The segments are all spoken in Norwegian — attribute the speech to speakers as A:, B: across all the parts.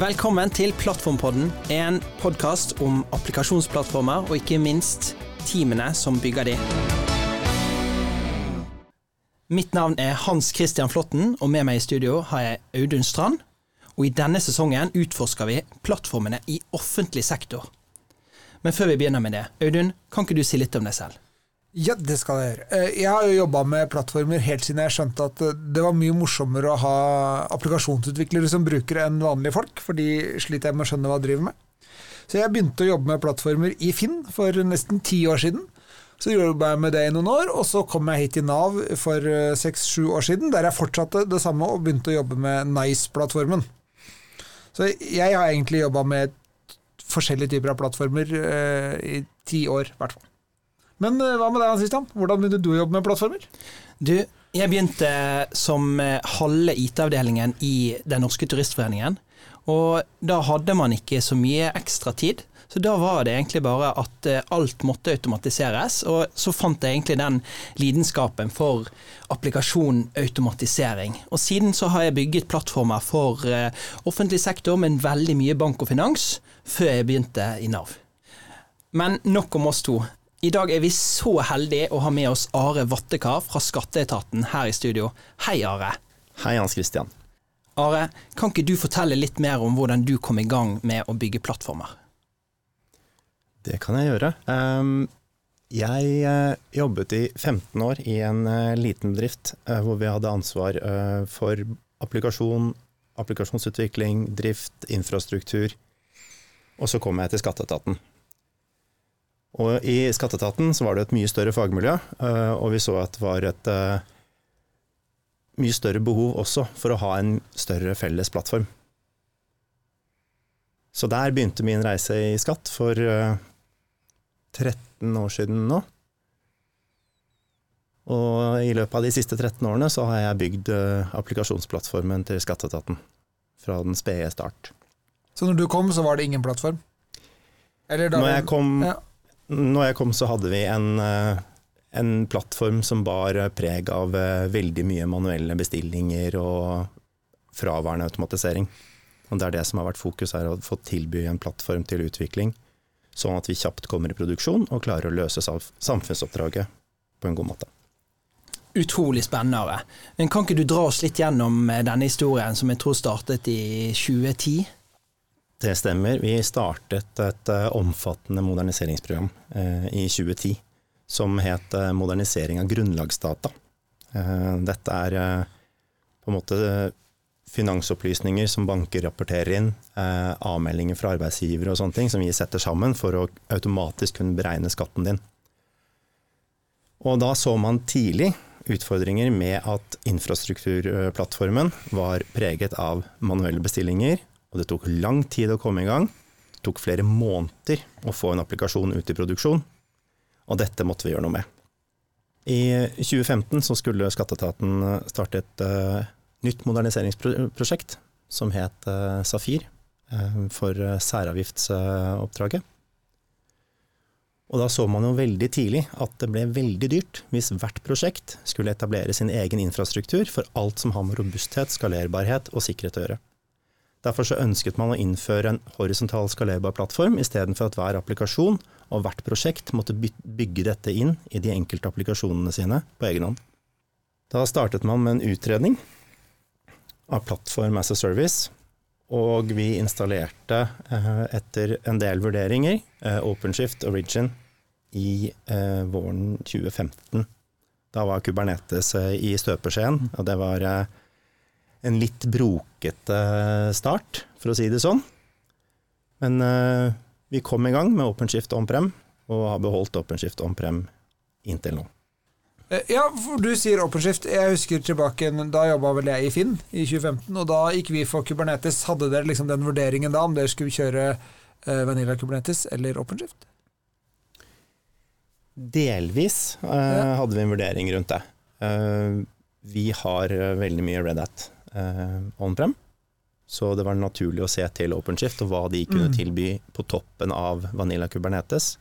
A: Velkommen til Plattformpodden, en podkast om applikasjonsplattformer og ikke minst teamene som bygger de. Mitt navn er Hans Christian Flåtten, og med meg i studio har jeg Audun Strand. Og i denne sesongen utforsker vi plattformene i offentlig sektor. Men før vi begynner med det, Audun, kan ikke du si litt om deg selv?
B: Ja, det skal jeg gjøre. Eh, jeg har jo jobba med plattformer helt siden jeg skjønte at eh, det var mye morsommere å ha applikasjonsutviklere som brukere enn vanlige folk, for de sliter jeg med å skjønne hva de driver med. Så jeg begynte å jobbe med plattformer i Finn for nesten ti år siden. Så jobba jeg med det i noen år, og så kom jeg hit til Nav for eh, seks-sju år siden, der jeg fortsatte det samme og begynte å jobbe med Nice-plattformen. Så jeg har egentlig jobba med forskjellige typer av plattformer eh, i ti år, i hvert fall. Men eh, hva med deg, Christian? Hvordan begynte du å jobbe med plattformer?
A: Du, jeg begynte som eh, halve IT-avdelingen i Den norske turistforeningen. Og da hadde man ikke så mye ekstra tid. Så da var det egentlig bare at eh, alt måtte automatiseres. Og så fant jeg egentlig den lidenskapen for applikasjon-automatisering. Og siden så har jeg bygget plattformer for offentlig sektor, men veldig mye bank og finans, før jeg begynte i Nav. Men nok om oss to. I dag er vi så heldige å ha med oss Are Vattekar fra Skatteetaten her i studio. Hei, Are.
C: Hei, Hans Christian.
A: Are, kan ikke du fortelle litt mer om hvordan du kom i gang med å bygge plattformer?
C: Det kan jeg gjøre. Ehm, jeg eh, jobbet i 15 år i en eh, liten bedrift eh, hvor vi hadde ansvar for applikasjon, applikasjonsutvikling, drift, infrastruktur. Og så kom jeg til Skatteetaten. Og I skatteetaten så var det et mye større fagmiljø, eh, og vi så at det var et eh, mye større behov også for å ha en større felles plattform. Så der begynte min reise i skatt for 13 eh, år siden nå. Og i løpet av de siste 13 årene så har jeg bygd applikasjonsplattformen til skatteetaten. Fra den spede start.
B: Så når du kom, så var det ingen plattform?
C: når jeg kom, ja. Når jeg kom så hadde vi en, eh, en plattform som bar preg av eh, veldig mye manuelle bestillinger og fraværende automatisering. Og Det er det som har vært fokus, er å få tilby en plattform til utvikling, sånn at vi kjapt kommer i produksjon og klarer å løse samfunnsoppdraget på en god måte.
A: Utrolig spennende. Men Kan ikke du dra oss litt gjennom eh, denne historien, som jeg tror startet i 2010?
C: Det stemmer. Vi startet et eh, omfattende moderniseringsprogram eh, i 2010 som het eh, Modernisering av grunnlagsdata. Dette er på en måte finansopplysninger som banker rapporterer inn, avmeldinger fra arbeidsgivere og sånne ting, som vi setter sammen for å automatisk kunne beregne skatten din. Og da så man tidlig utfordringer med at infrastrukturplattformen var preget av manuelle bestillinger og det tok lang tid å komme i gang. Det tok flere måneder å få en applikasjon ut i produksjon, og dette måtte vi gjøre noe med. I 2015 så skulle Skatteetaten starte et uh, nytt moderniseringsprosjekt som het uh, Safir, uh, for særavgiftsoppdraget. Og da så man jo veldig tidlig at det ble veldig dyrt hvis hvert prosjekt skulle etablere sin egen infrastruktur for alt som har med robusthet, skalerbarhet og sikkerhet å gjøre. Derfor så ønsket man å innføre en horisontal skalerbar plattform, istedenfor at hver applikasjon og hvert prosjekt måtte bygge dette inn i de enkelte applikasjonene sine på egen hånd. Da startet man med en utredning av plattform as a service, og vi installerte eh, etter en del vurderinger eh, OpenShift Origin i eh, våren 2015. Da var Kubernetes i støpeskjeen, og det var en litt brokete start, for å si det sånn. Men uh, vi kom i gang med OpenShift OnPrem, og har beholdt OpenShift OnPrem inntil nå.
B: Eh, ja, for du sier OpenShift. Jeg husker tilbake, Da jobba vel jeg i Finn i 2015, og da gikk vi for Kubernetes. Hadde dere liksom den vurderingen da, om dere skulle kjøre uh, Vanilla Kubernetes eller OpenShift?
C: Delvis uh, ja. hadde vi en vurdering rundt det. Uh, vi har veldig mye Red Hat eh, on-prem. Så det var naturlig å se til OpenShift og hva de kunne mm. tilby på toppen av Vanilla Kubernetes.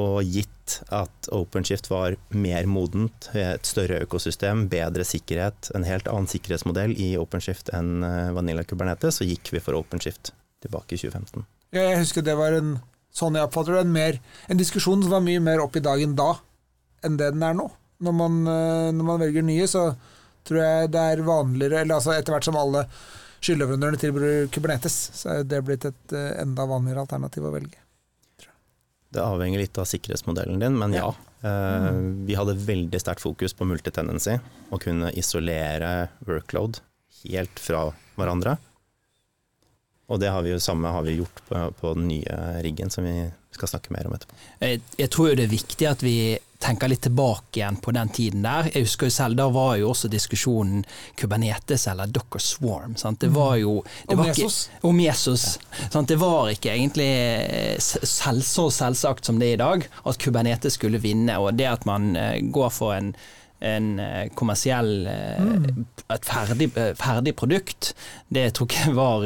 C: Og gitt at OpenShift var mer modent, et større økosystem, bedre sikkerhet, en helt annen sikkerhetsmodell i OpenShift enn eh, Vanilla Kubernetes, så gikk vi for OpenShift tilbake i 2015.
B: Ja, jeg husker det var en sånn jeg oppfatter det, en, mer, en diskusjon som var mye mer opp i dagen da enn det den er nå. Når man, eh, når man velger nye, så tror jeg det er vanligere eller altså Etter hvert som alle skyldleverandørene tilbyr Kubernetes, så er det blitt et eh, enda vanligere alternativ å velge.
C: Det avhenger litt av sikkerhetsmodellen din, men ja. Mm. vi hadde veldig sterkt fokus på multitendency, å kunne isolere workload helt fra hverandre. Og det har vi jo samme har vi gjort på, på den nye riggen, som vi skal snakke mer om etterpå.
A: Jeg, jeg tror jo det er viktig at vi tenker litt tilbake igjen på den tiden der. Jeg husker jo selv, Da var jo også diskusjonen Kubernetes eller Docker Swarm. Sant? Det var jo det
B: Om
A: var ikke-
B: om
A: Jesus. Ja. Sant? Det var ikke egentlig eh, selv, så selvsagt som det er i dag at Kubernetes skulle vinne. Og det at man eh, går for en en eh, kommersiell et ferdig, ferdig produkt, det tror jeg var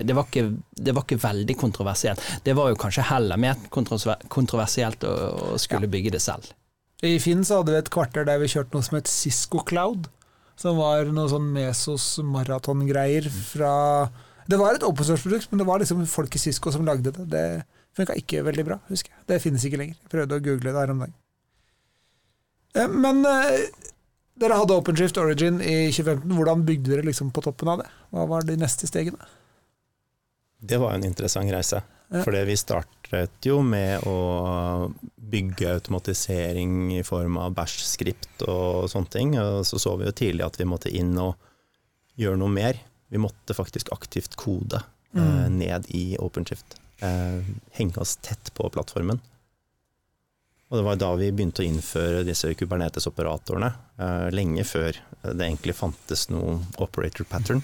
A: det var ikke, det var ikke veldig kontroversielt. Det var jo kanskje heller mer kontroversielt å skulle bygge det selv.
B: I Finn så hadde vi et kvarter der vi kjørte noe som het Cisco Cloud. Som var noe sånn Mesos maratongreier fra Det var et open source-produkt, men det var liksom folk i Cisco som lagde det. Det funka ikke veldig bra, husker jeg. Det finnes ikke lenger. Jeg prøvde å google det her om dagen. Eh, Men eh, dere hadde OpenShift Origin i 2015. Hvordan bygde dere liksom på toppen av det? Hva var de neste stegene?
C: Det var en interessant reise. For vi startet jo med å bygge automatisering i form av bash-skript og sånne ting. Og så så vi jo tidlig at vi måtte inn og gjøre noe mer. Vi måtte faktisk aktivt kode eh, ned i OpenShift. Eh, henge oss tett på plattformen. Og det var da vi begynte å innføre disse Kubernetes-operatorene, eh, lenge før det egentlig fantes noen operator pattern.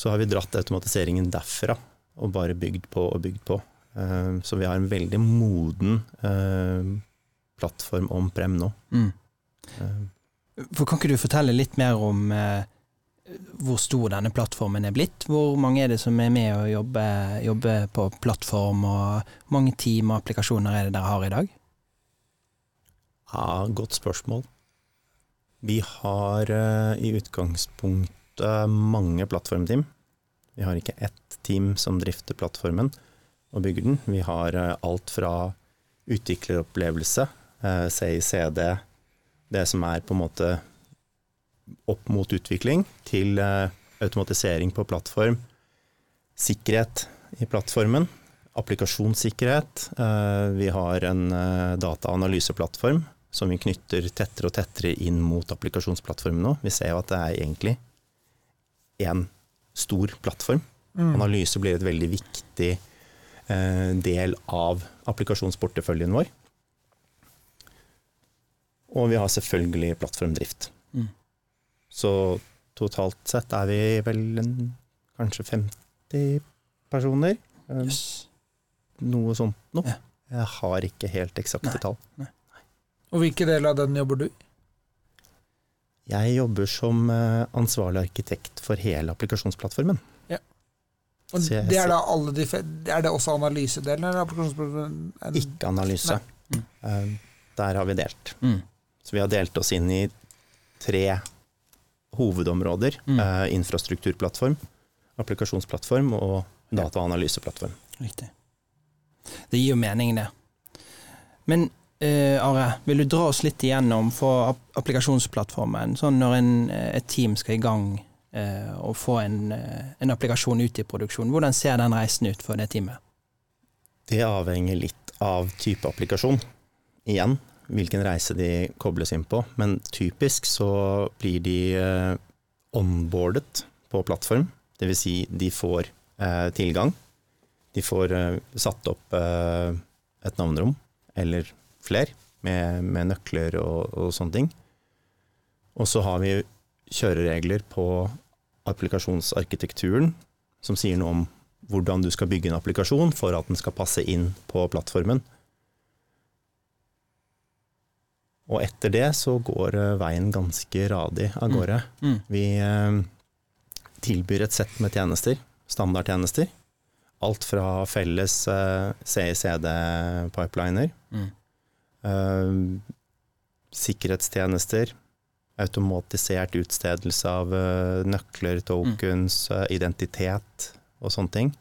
C: Så har vi dratt automatiseringen derfra, og bare bygd på og bygd på. Eh, Så vi har en veldig moden eh, plattform om prem nå.
A: Mm.
C: Eh,
A: For Kan ikke du fortelle litt mer om hvor stor denne plattformen er blitt? Hvor mange er det som er med å jobbe, jobbe på plattform, og hvor mange team og applikasjoner er det dere har i dag?
C: Ja, godt spørsmål. Vi har i utgangspunktet mange plattformteam. Vi har ikke ett team som drifter plattformen og bygger den. Vi har eh, alt fra utvikleropplevelse, eh, CICD, det som er på en måte opp mot utvikling, til eh, automatisering på plattform, sikkerhet i plattformen, applikasjonssikkerhet. Vi har en dataanalyseplattform som vi knytter tettere og tettere inn mot applikasjonsplattformen nå. Vi ser jo at det er egentlig en stor plattform. Analyse blir et veldig viktig eh, del av applikasjonsporteføljen vår. Og vi har selvfølgelig plattformdrift.
A: Mm.
C: Så totalt sett er vi vel en, kanskje 50 personer. eh,
A: Yes.
C: Noe sånt noe.
A: Ja.
C: Jeg har ikke helt eksakte
A: Nei.
C: tall.
B: Og hvilken del av den jobber du i?
C: Jeg jobber som eh, ansvarlig arkitekt for hele applikasjonsplattformen.
B: Og
C: jeg
B: det er da alle de Er det også analysedelen? Eller applikasjonsplattformen? En-
C: Ikke analyse.
A: Nei.
C: Eh, Der har vi delt.
A: Mm.
C: Så vi har delt oss inn i tre hovedområder.
A: Mm.
C: Eh, infrastrukturplattform, applikasjonsplattform og dataanalyseplattform.
A: Riktig. Det gir jo mening, det. Men eh, Are, vil du dra oss litt igjennom for applikasjonsplattformen? Sånn når en, eh, et team skal i gang uh, og få en, en applikasjon ut i produksjon, hvordan ser den reisen ut for det teamet?
C: Det avhenger litt av type applikasjon. Igjen, hvilken reise de kobles inn på. Men typisk så blir de onboardet på plattform. Dvs. Si de får uh, tilgang. De får satt opp et navnerom, eller fler, med, med nøkler og, og sånne ting. Og så har vi kjøreregler på applikasjonsarkitekturen, som sier noe om hvordan du skal bygge en applikasjon for at den skal passe inn på plattformen. Og etter det så går eh, veien ganske radig av gårde.
A: Mm.
C: Vi eh, tilbyr et sett med tjenester, standardtjenester. alt fra felles eh, CICD-pipeliner,
A: Mm.
C: Eh, sikkerhetstjenester, automatisert utstedelse av eh, nøkler, tokens, eh, identitet og sånne ting.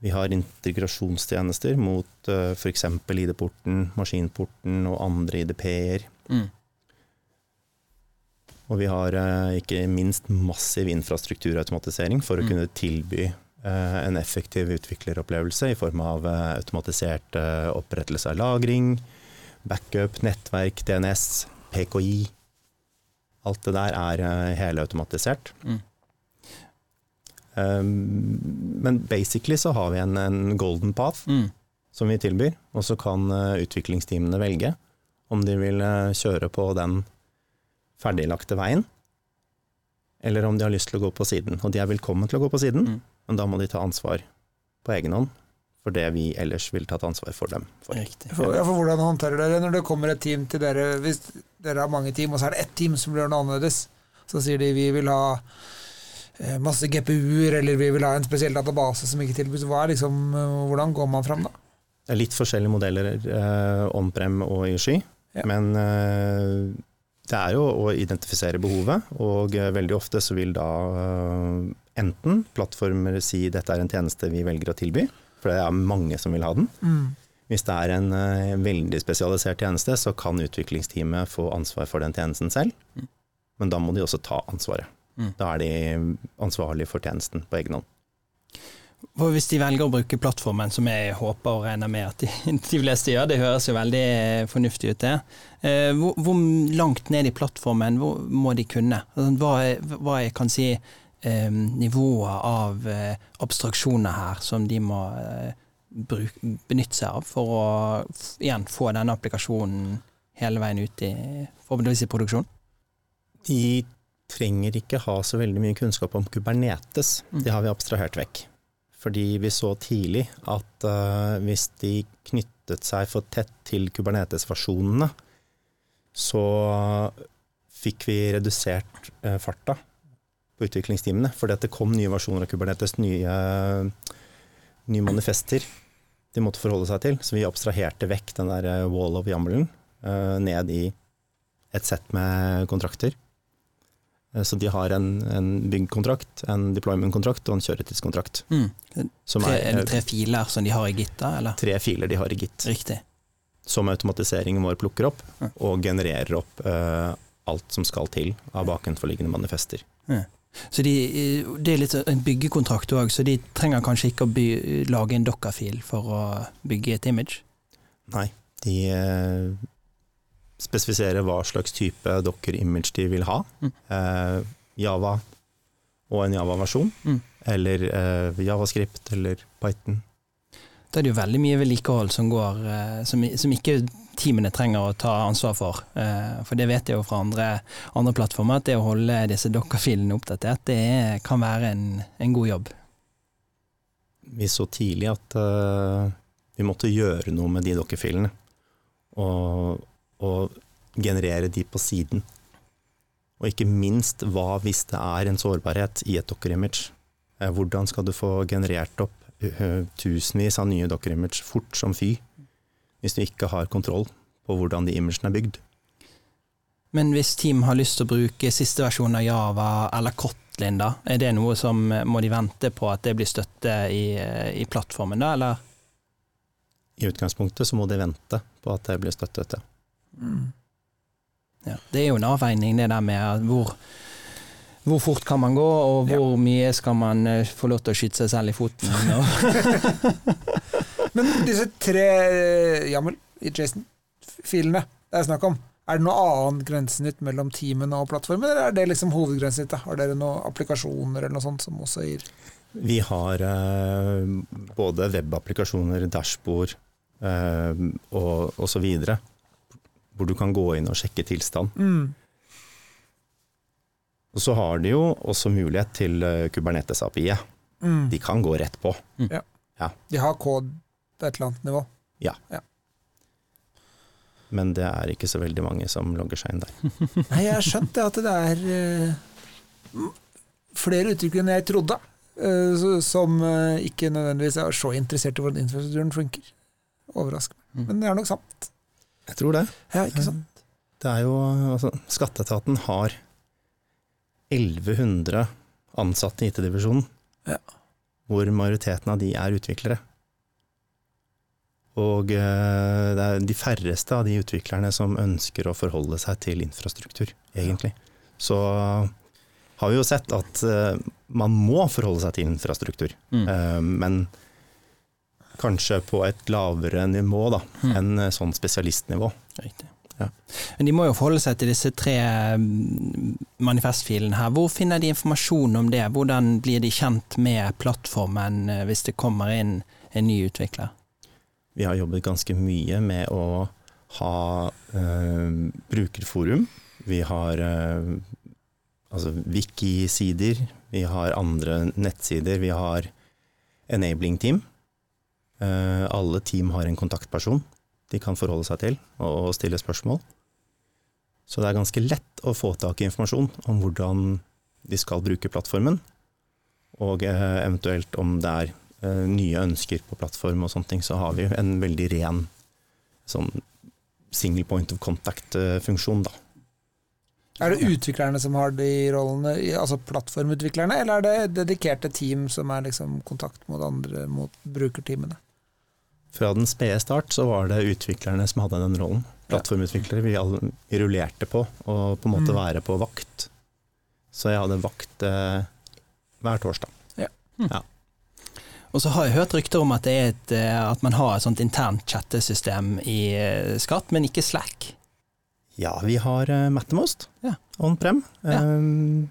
C: Vi har integrasjonstjenester mot uh, f.eks. ID-porten, maskinporten og andre IDP-er.
A: Mm.
C: Og vi har ikke minst massiv infrastrukturautomatisering for å
A: Mm.
C: kunne tilby en effektiv utvikleropplevelse i form av eh, automatisert eh, opprettelse av lagring, backup, nettverk, DNS, PKI. Alt det der er eh, helautomatisert.
A: Mm.
C: Um, men basically så har vi en, en golden path
A: Mm.
C: som vi tilbyr, og så kan eh, utviklingsteamene velge om de vil eh, kjøre på den ferdiglagte veien, eller om de har lyst til å gå på siden. Og de er velkommen til å gå på siden,
A: Mm.
C: Men da må de ta ansvar på egen hånd for det vi ellers vil tatt ansvar for dem. For.
B: For, ja, for hvordan håndterer dere når det kommer et team til dere Hvis dere har mange team, og så er det ett team som gjør noe annerledes, så sier de vi vil ha eh, masse GPU-er, eller vi vil ha en spesiell database som ikke tilbys. Hva er liksom, eh, hvordan går man fram da?
C: Det er litt forskjellige modeller eh, omprem og i sky,
B: Ja.
C: men eh, det er jo å identifisere behovet, og eh, veldig ofte så vil da eh, enten plattformer si dette er en tjeneste vi velger å tilby, for det er mange som vil ha den. Hvis det er en uh, veldig spesialisert tjeneste, så kan utviklingsteamet få ansvar for den tjenesten selv,
A: Mm.
C: men da må de også ta ansvaret.
A: Mm.
C: Da er de ansvarlige for tjenesten på egen hånd.
A: For hvis de velger å bruke plattformen, som jeg håper og regner med at de, de fleste gjør, det høres jo veldig fornuftig ut det. Eh, Hvor, hvor langt ned i plattformen hvor må de kunne? Altså, Hva hva jeg kan si, eh, nivået av eh, abstraksjoner her som de må eh, bruk, benytte seg av for å igjen få denne applikasjonen hele veien ut i forhåpentligvis i produksjon?
C: De trenger ikke ha så veldig mye kunnskap om Kubernetes.
A: Mm.
C: Det har vi abstrahert vekk. Fordi vi så tidlig at uh, hvis de knyttet seg for tett til Kubernetes-versjonene, så fikk vi redusert uh, farta på utviklingsteamene. Fordi det kom nye versjoner av Kubernetes, nye, nye manifester de måtte forholde seg til. Så vi abstraherte vekk den der eh, wall of YAML-en eh, ned i et sett med kontrakter. Eh, Så de har en, en byggkontrakt, en deployment-kontrakt og en kjøretidskontrakt.
A: Mm.
C: Som
A: Tre,
C: er,
A: det tre filer som de har i Gitta, eller?
C: tre filer de har i Git,
A: Riktig.
C: som automatiseringen vår plukker opp,
A: mm.
C: og genererer opp uh, alt som skal til av bakenforliggende manifester.
A: Så de, det er litt en byggekontrakt òg, så de trenger kanskje ikke å by, lage en Docker-fil for å bygge et image?
C: Nei, de eh, spesifiserer hva slags type docker-image de vil ha.
A: Mm.
C: Eh, Java og en Java-versjon,
A: Mm.
C: eller eh, Javascript eller Python.
A: Da er det jo veldig mye vedlikehold som går, eh, som, som ikke teamene trenger å ta ansvar for. Eh, For det vet jeg jo fra andre, andre plattformer, at det å holde disse Docker-filene oppdatert, det kan være en, en god jobb.
C: Vi så tidlig at uh, vi måtte gjøre noe med de dokkerfilene. og, og generere de på siden. Og ikke minst, hva hvis det er en sårbarhet i et docker-image? Eh, Hvordan skal du få generert opp tusenvis av nye docker-image fort som fy, hvis du ikke har kontroll på hvordan de imagene er bygd?
A: Men hvis team har lyst til å bruke siste versjon av Java eller Kotlin, da, er det noe som må de vente på at det blir støtte i, i plattformen, da, eller?
C: I utgangspunktet så må de vente på at det blir støttet. ja.
A: Ja, det er jo en avveining det der med hvor, hvor fort kan man gå, og hvor mye skal man eh, få lov til å skyte seg selv i foten.
B: Men disse tre jammel i Jason-filene det er snakk om, er det noe annet grensenytt mellom teamene og plattformen, eller er det liksom hovedgrensenyttet? Har dere noen applikasjoner eller noe sånt som også gir
C: Vi har eh, både webapplikasjoner, dashbord eh, og, videre, hvor du kan gå inn og sjekke tilstand.
B: mm.
C: Og så har de jo også mulighet til eh, Kubernetes API.
B: Mm.
C: De kan gå rett på.
B: De har kode på et eller annet nivå. Ja.
C: Men det er ikke så veldig mange som logger seg inn der.
B: Nei, jeg har skjønt det at det er uh, flere uttrykk enn jeg trodde. uh, som uh, ikke nødvendigvis er så interessert i hvordan infrastrukturen funker. Overrasker meg.
A: Mm.
B: Men det er nok sant.
C: Jeg tror det.
B: Ja, ikke sant?
C: Det er jo, altså, Skatteetaten har 1100 ansatte i IT-divisjonen,
B: Ja.
C: hvor majoriteten av de er utviklere. Og eh, det er de færreste av de utviklerne som ønsker å forholde seg til infrastruktur, egentlig. Så har vi jo sett at eh, man må forholde seg til infrastruktur,
A: Mm.
C: eh, men kanskje på et lavere nivå da,
A: Mm.
C: enn sånn spesialistnivå.
A: Riktig.
C: Ja.
A: Men de må jo forholde seg til disse tre mm, manifestfilene her. Hvor finner de informasjon om det? Hvordan blir de kjent med plattformen hvis det kommer inn en ny utvikler?
C: Vi har jobbet ganske mye med å ha eh, brukerforum. Vi har eh, altså wiki-sider, vi har andre nettsider, vi har enabling team. Eh, alle team har en kontaktperson de kan forholde seg til og, og stille spørsmål. Så det er ganske lett å få tak i informasjon om hvordan de skal bruke plattformen, og eh, eventuelt om det er nye ønsker på plattform og sånne ting, så har vi en veldig ren sånn single point of contact-funksjon, da.
B: Er det utviklerne som har de rollene, altså plattformutviklerne, eller er det dedikerte team som er liksom kontakt mot andre, mot brukerteamene?
C: Fra den spede start så var det utviklerne som hadde den rollen. Plattformutviklere vi, rullerte på, og på en måte
B: Mm.
C: være på vakt. Så jeg hadde vakt eh, hver torsdag.
A: Og så har jeg hørt rykter om at, det er et, eh, at man har et sånt internt chattesystem i eh, Skatt, men ikke Slack.
C: Ja, vi har Mattermost Mattemost
A: Ja.
C: on-prem.
A: Ja.
C: Eh,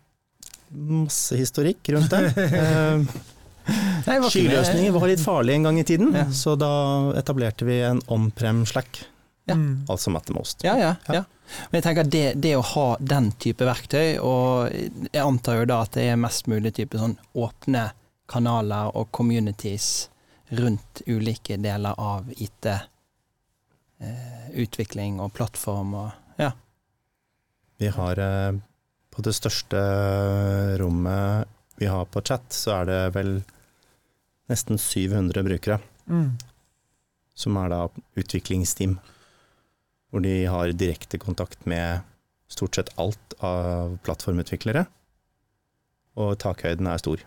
C: masse historikk rundt det. Eh. Skyløsninger var litt farlig en gang i tiden,
A: Ja.
C: så da etablerte vi en on-prem Slack,
A: Ja.
B: Mm.
C: altså Mattermost.
A: Ja, ja,
C: Ja.
A: Men jeg tenker at det, det å ha den type verktøy, og jeg antar jo da at det er mest mulig type sånn åpne kanaler og communities rundt ulike deler av IT. Eh, utvikling og plattform og ja.
C: Vi har eh, på det største rommet vi har på chat, så er det vel nesten 700 brukere,
B: Mm.
C: som er da utviklingsteam. Hvor de har direkte kontakt med stort sett alt av plattformutviklere. Og takhøyden er stor.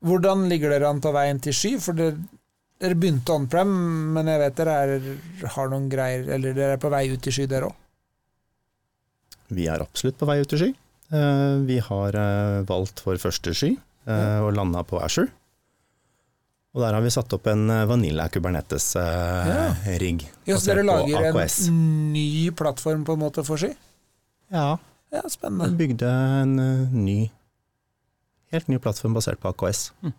B: Hvordan ligger dere an på veien til sky? For dere, dere begynte on-prem, men jeg vet dere er, har noen greier Eller dere er på vei ut i sky, dere òg?
C: Vi er absolutt på vei ut i sky. Eh, Vi har eh, valgt vår første sky eh, og landa på Asher. Og der har vi satt opp en Vanilla Kubernetes-rigg.
B: Ja, så dere lager en ny plattform på en måte for sky?
C: Ja,
B: Ja, spennende.
C: vi bygde en ny ny, helt ny plattform basert på AKS.
B: Mm.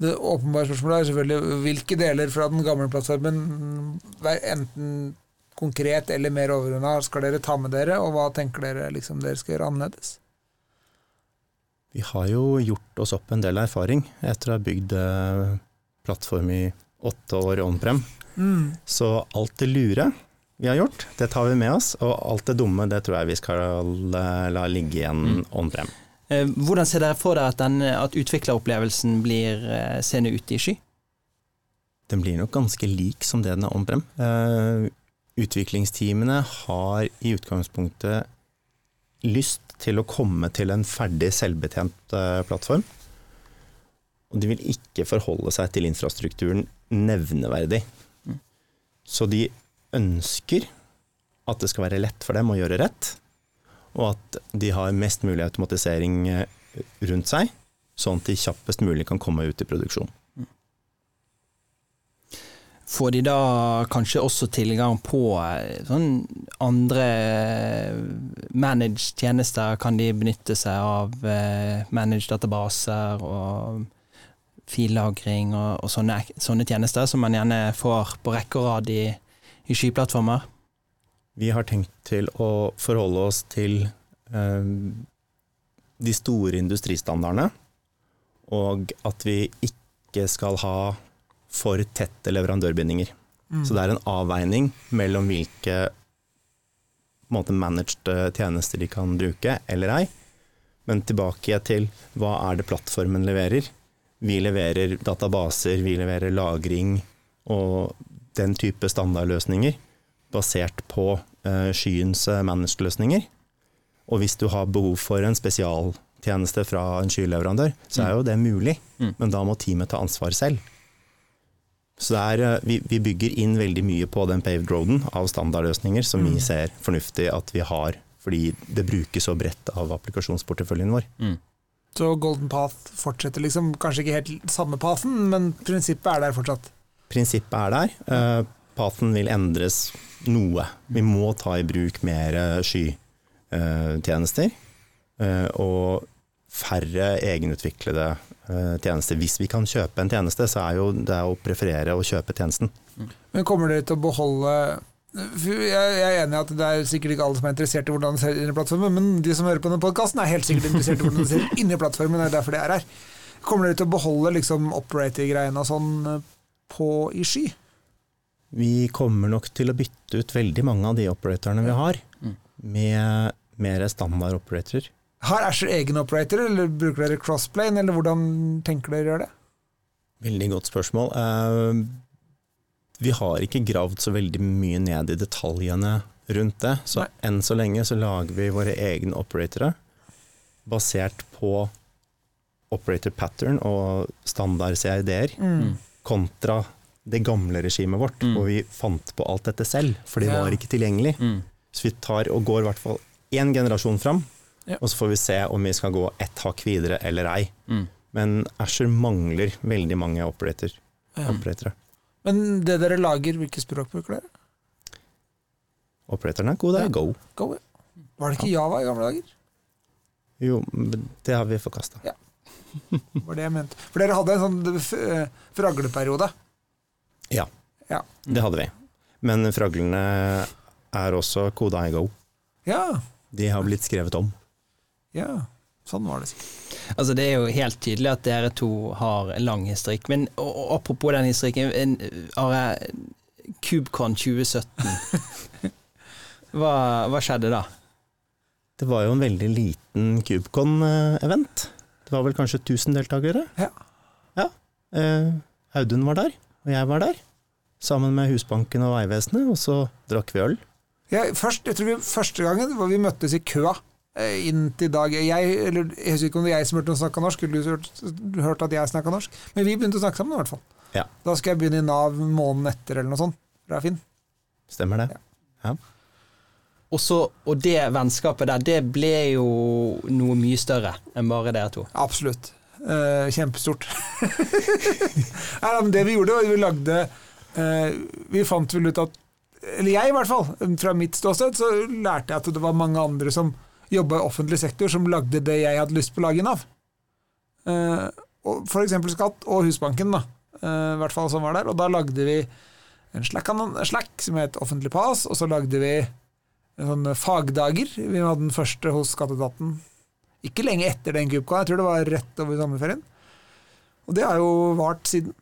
B: Det åpenbare spørsmålet er selvfølgelig hvilke deler fra den gamle plattformen, vær enten konkret eller mer overordna, skal dere ta med dere, og hva tenker dere liksom dere skal gjøre annerledes?
C: Vi har jo gjort oss opp en del erfaring etter å ha bygd eh, plattform i åtte år on-prem.
B: Mm.
C: Så alt det lure vi har gjort, det tar vi med oss, og alt det dumme det tror jeg vi skal eh, la ligge igjen
A: Mm.
C: on-prem.
A: Eh, hvordan ser dere for dere at, den, at utvikleropplevelsen blir eh, seende ute i sky?
C: Den blir nok ganske lik som det den er on-prem. Eh, utviklingsteamene har i utgangspunktet lyst til å komme til en ferdig selvbetjent plattform. Og de vil ikke forholde seg til infrastrukturen nevneverdig.
A: Mm.
C: Så de ønsker at det skal være lett for dem å gjøre rett, og at de har mest mulig automatisering eh, rundt seg, sånn at de kjappest mulig kan komme ut i produksjon.
A: Får de da kanskje også tilgang på eh, sånn andre eh, managed tjenester? Kan de benytte seg av managed databaser og fillagring og, og sånne, sånne tjenester som man gjerne får på rekke og rad i, i skyplattformer?
C: Vi har tenkt til å forholde oss til eh, de store industristandardene, og at vi ikke skal ha for tette leverandørbindinger.
B: Mm.
C: Så det er en avveining mellom hvilke måte, managed eh, tjenester de kan bruke eller ei, Men tilbake til hva er det plattformen leverer? Vi leverer databaser, vi leverer lagring og den type standardløsninger basert på eh, skyens eh, managed-løsninger. Og hvis du har behov for en spesialtjeneste fra en skyleverandør, så er jo det mulig,
A: Mm.
C: men da må teamet ta ansvar selv. Så det er, eh, vi, vi bygger inn veldig mye på den paved roaden av standardløsninger som vi
B: Mm.
C: ser fornuftig at vi har, fordi det brukes så bredt av applikasjonsporteføljen vår.
A: Mm.
B: Så Golden Path fortsetter liksom, kanskje ikke helt samme pathen, men prinsippet er der fortsatt.
C: Prinsippet er der. Pathen vil endres noe. Vi må ta i bruk mer eh, skytjenester. eh, Og færre egenutviklede eh, tjenester. Hvis vi kan kjøpe en tjeneste, så er jo det å preferere å kjøpe tjenesten.
B: Men kommer dere til å beholde jeg er enig i at det er sikkert ikke alle som er interessert i hvordan det ser inni plattformen, men de som hører på denne podkasten er helt sikkert interessert i hvordan det ser inni plattformen. Det er derfor det er her. Kommer dere til å beholde liksom operator-greiene og sånn på i sky?
C: Vi kommer nok til å bytte ut veldig mange av de operatorene vi har,
A: Mm.
C: med mer standard operatorer.
B: Har Asher egen operator, eller bruker dere crossplane, eller hvordan tenker dere å gjøre det?
C: Veldig godt spørsmål. Eh, Vi har ikke gravd så veldig mye ned i detaljene rundt det, så
B: Nei.
C: enn så lenge så lager vi våre egne operatorer basert på operator pattern og standard CRD-er,
B: Mm.
C: kontra det gamle regimet vårt,
A: Mm.
C: hvor vi fant på alt dette selv, for det
B: Ja.
C: var ikke tilgjengelig.
A: Mm.
C: Så vi tar og går i hvert fall én generasjon fram,
B: Ja.
C: og så får vi se om vi skal gå ett hakk videre eller ei.
A: Mm.
C: Men Asher mangler veldig mange operator,
B: Ja. Men det dere lager, hvilke språk bruker dere?
C: Operatoren er god,
B: det er
C: go.
B: Go, ja. Var det ikke Java i gamle dager?
C: Jo, det har vi forkasta.
B: Var det jeg mente. For dere hadde en sånn eh, fragleperiode.
C: Ja,
B: Ja.
C: det hadde vi. Men fraglene er også koda i go.
B: Ja,
C: De har blitt skrevet om.
B: ja. Sånn var det sikkert.
A: Altså Det er jo helt tydelig at dere to har en lang historikk. Men og, og apropos den historikken, har Are, KubeCon 2017. Hva, hva skjedde da?
C: Det var jo en veldig liten KubeCon-event. Det var vel kanskje 1000 deltakere?
B: Ja.
C: Ja. Eh, Audun var der, og jeg var der. Sammen med Husbanken og Vegvesenet, og så drakk vi øl.
B: Ja, først, jeg tror vi, første gangen var vi møttes i køa inntil inn til dag jeg, eller, jeg husker ikke om det er jeg som hørte noen snakke norsk, eller du hørte, hørt at jeg snakka norsk, men vi begynte å snakke sammen i hvert fall.
C: Ja.
B: Da skal jeg begynne i Nav måneden etter, eller noe sånt. Det er fint.
C: Stemmer det?
A: Og, så, og det vennskapet der, det ble jo noe mye større enn bare dere to.
B: Absolutt. Eh, kjempestort. Nei, men det vi gjorde, var at vi lagde uh, Vi fant vel ut at Eller jeg, i hvert fall. Fra mitt ståsted så lærte jeg at det var mange andre som jobba i offentlig sektor, som lagde det jeg hadde lyst på å lage i Nav. Eh, for eksempel Skatt og Husbanken, da. Uh, I hvert fall som var der. Og da lagde vi en Slack, Slack som het Offentlig Pass, og så lagde vi en sånn fagdager. Vi hadde den første hos Skatteetaten ikke lenge etter den kubka, jeg tror det var rett over sommerferien. Og det har jo vart siden.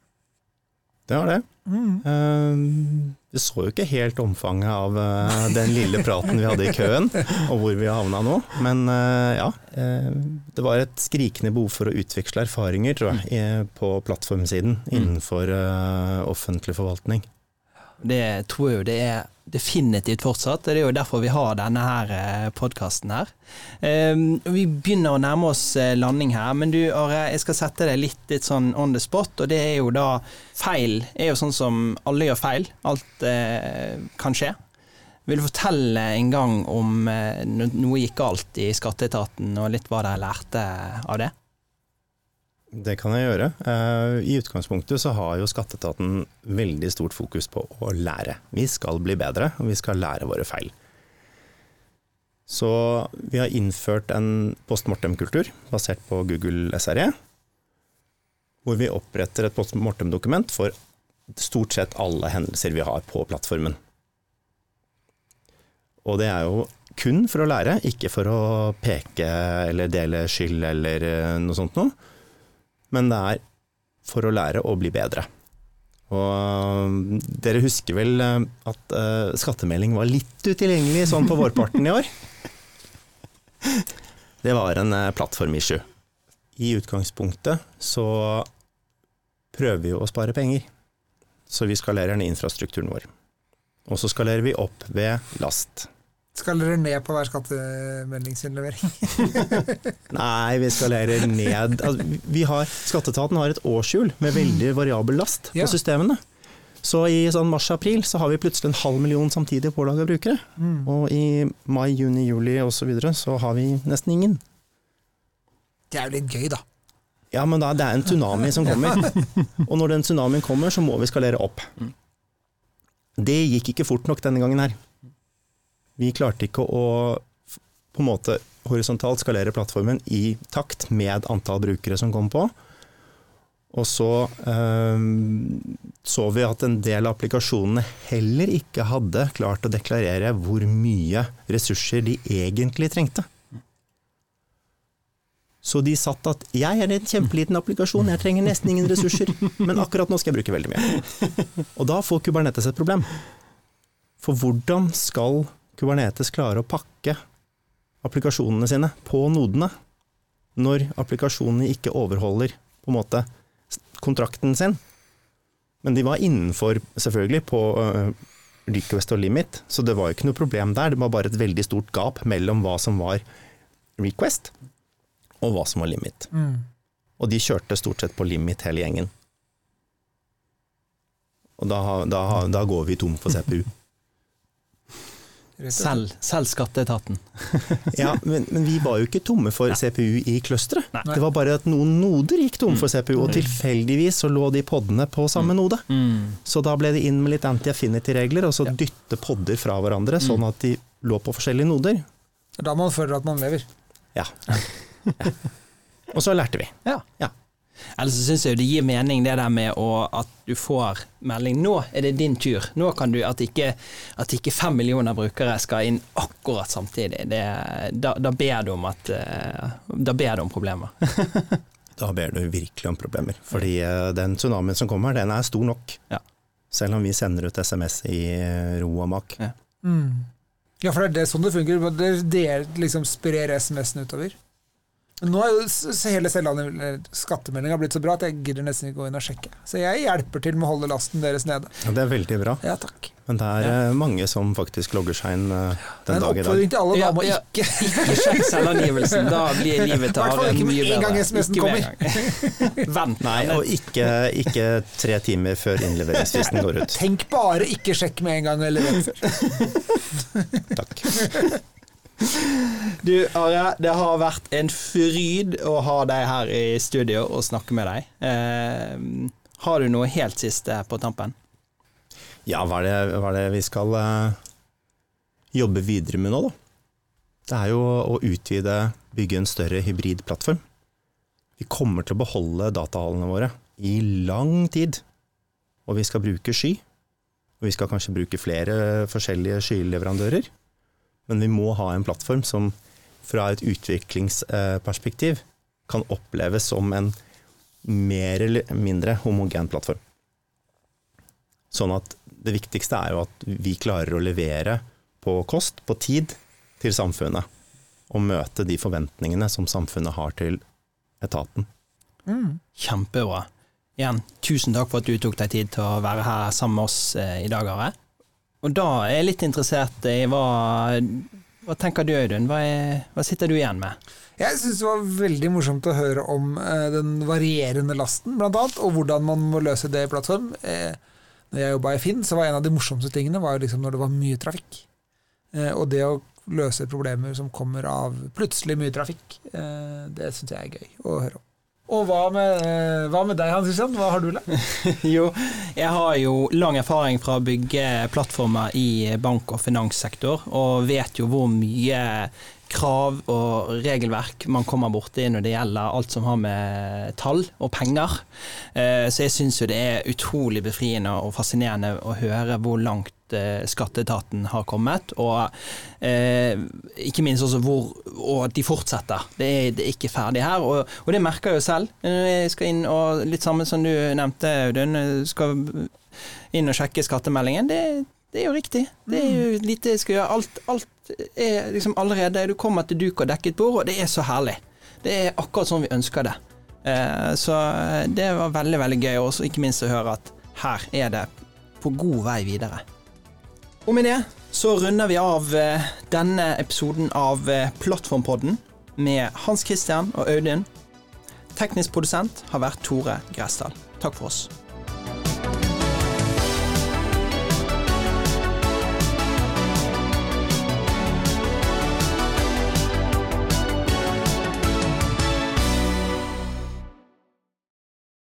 C: Det har det.
B: Mm.
C: Uh, Det så jo ikke helt omfanget av uh, den lille praten vi hadde i køen, og hvor vi havna nå. Men uh, ja, eh, det var et skrikende behov for å utveksle erfaringer, tror jeg, i- på plattformsiden innenfor eh, offentlig forvaltning.
A: Det tror jeg jo det er definitivt fortsatt. Det er jo derfor vi har denne her podkasten her. Um, vi begynner å nærme oss eh, landing her, men du Are, jeg skal sette deg litt, litt sånn on the spot. Og det er jo da Feil er jo sånn som alle gjør feil. Alt eh, kan skje. Vil du fortelle en gang om eh, noe gikk galt i skatteetaten, og litt hva dere lærte av det?
C: Det kan jeg gjøre. Eh, I utgangspunktet så har jo skatteetaten veldig stort fokus på å lære. Vi skal bli bedre, og vi skal lære våre feil. Så vi har innført en post mortem-kultur basert på Google SRE, hvor vi oppretter et post mortem-dokument for stort sett alle hendelser vi har på plattformen. Og det er jo kun for å lære, ikke for å peke eller dele skyld eller eh, noe sånt noe men det er for å lære å bli bedre. Og dere husker vel eh, at uh, skattemelding var litt utilgjengelig sånn på vårparten i år? det var en eh, plattformissue. I utgangspunktet så prøver vi å spare penger, så vi skalerer ned infrastrukturen vår. Og så skalerer vi opp ved last.
B: Skal dere ned på hver skattemeldingsinnlevering?
C: Nei, vi skalerer ned. Altså, vi har, skatteetaten har et årshjul med veldig variabel last
B: Ja.
C: på systemene. Så i sånn mars-april så har vi plutselig en halv million samtidig pålaga brukere.
B: Mm.
C: Og i mai, juni, juli osv. Så, videre, så har vi nesten ingen.
B: Det er jo litt gøy, da.
C: Ja, men da, det er en tsunami som kommer. Og når den tsunamien kommer, så må vi skalere opp. Det gikk ikke fort nok denne gangen her. Vi klarte ikke å på en måte horisontalt skalere plattformen i takt med antall brukere som kom på. Og så øhm, så vi at en del av applikasjonene heller ikke hadde klart å deklarere hvor mye ressurser de egentlig trengte. Så de satt at jeg er en kjempeliten applikasjon, jeg trenger nesten ingen ressurser, men akkurat nå skal jeg bruke veldig mye. Og da får Kubernetes et problem. For hvordan skal Kubernetes klare å pakke applikasjonene sine på nodene når applikasjonene ikke overholder på en måte kontrakten sin? Men de var innenfor, selvfølgelig, på øh, request og limit, så det var jo ikke noe problem der. Det var bare et veldig stort gap mellom hva som var request, og hva som var limit.
B: Mm.
C: Og de kjørte stort sett på limit hele gjengen. Og da, da, da går vi tom for CPU.
A: Selv, selv skatteetaten.
C: Ja, men, men vi var jo ikke tomme for CPU i clusteret. Det var bare at noen noder gikk tom for CPU, og tilfeldigvis så lå de podene på samme node. Så da ble det inn med litt anti-affinity-regler, og så
A: Ja.
C: dytte podder fra hverandre, sånn at de lå på forskjellige noder.
B: Er Da man føler at man lever.
C: Ja. ja. Og så lærte vi.
A: Ja.
C: Ja.
A: Ellers så syns jeg jo det gir mening det der med å, at du får melding 'nå er det din tur'. Nå kan du At ikke, at ikke fem millioner brukere skal inn akkurat samtidig. Det, da, da ber du om at eh, Da ber du om problemer.
C: Da ber du virkelig om problemer. Fordi eh, den tsunamien som kommer, den er stor nok.
A: Ja.
C: Selv om vi sender ut SMS i eh, ro og mak.
B: Mm. Ja, for det er det sånn det fungerer. Det, det liksom sprer SMS-en utover. Nå er jo hele skattemeldinga blitt så bra at jeg gidder nesten ikke gå inn og sjekke. Så jeg hjelper til med å holde lasten deres nede.
C: Ja, det er veldig bra.
B: Ja, takk.
C: Men det er ja. mange som faktisk logger seg inn eh, den dag i dag.
B: oppfordring til alle da om å
A: Ja, ja.
B: ikke
A: Ikke sjekk selvangivelsen, da blir livet til
B: med
A: mye bedre.
B: I hvert fall
A: Ikke med en gang. Vent.
C: Nei, og ikke, ikke tre timer før innleveringsfristen går ut.
B: Tenk bare ikke sjekk med en gang eller rett.
C: Takk.
A: Du Are, det har vært en fryd å ha deg her i studio og snakke med deg. Eh, har du noe helt siste på tampen?
C: Ja, hva er det, hva er det vi skal eh, jobbe videre med nå, da? Det er jo å utvide, bygge en større hybridplattform. Vi kommer til å beholde datahallene våre i lang tid. Og vi skal bruke sky. Og vi skal kanskje bruke flere forskjellige skyleverandører. Men vi må ha en plattform som fra et utviklingsperspektiv kan oppleves som en mer eller mindre homogen plattform. Sånn at det viktigste er jo at vi klarer å levere på kost, på tid, til samfunnet. Og møte de forventningene som samfunnet har til etaten.
B: Mm.
A: Kjempebra. Igjen, tusen takk for at du tok deg tid til å være her sammen med oss eh, i dag, Are. Og da er jeg litt interessert i hva, hva tenker du, Audun? Hva, hva sitter du igjen med?
B: Jeg syns det var veldig morsomt å høre om eh, den varierende lasten, blant annet, og hvordan man må løse det i plattform. Eh, når jeg jobba i Finn, så var en av de morsomste tingene var liksom når det var mye trafikk. Eh, og det å løse problemer som kommer av plutselig mye trafikk, eh, det syns jeg er gøy å høre om. Og hva med, eh, hva med deg, Hans Christian? Hva har du lært?
A: Jo, jeg har jo lang erfaring fra å bygge plattformer i bank- og finanssektor, og vet jo hvor mye krav og regelverk man kommer borti når det gjelder alt som har med tall og penger. Eh, Så jeg syns jo det er utrolig befriende og fascinerende å høre hvor langt eh, skatteetaten har kommet, og eh, ikke minst også hvor og de fortsetter. Det er, det er ikke ferdig her, og, og det merker jeg jo selv. Jeg skal inn og litt samme som du nevnte, Audun, skal inn og sjekke skattemeldingen. Det, Det er jo riktig. Det er jo lite jeg skal gjøre. Alt, alt er liksom allerede Du kommer til duk og dekket bord, og det er så herlig. Det er akkurat sånn vi ønsker det. Eh, så det var veldig, veldig gøy, og ikke minst å høre at her er det på god vei videre. Og med det så runder vi av eh, denne episoden av eh, Plattformpodden med Hans Christian og Audun. Teknisk produsent har vært Tore Gressdal. Takk for oss.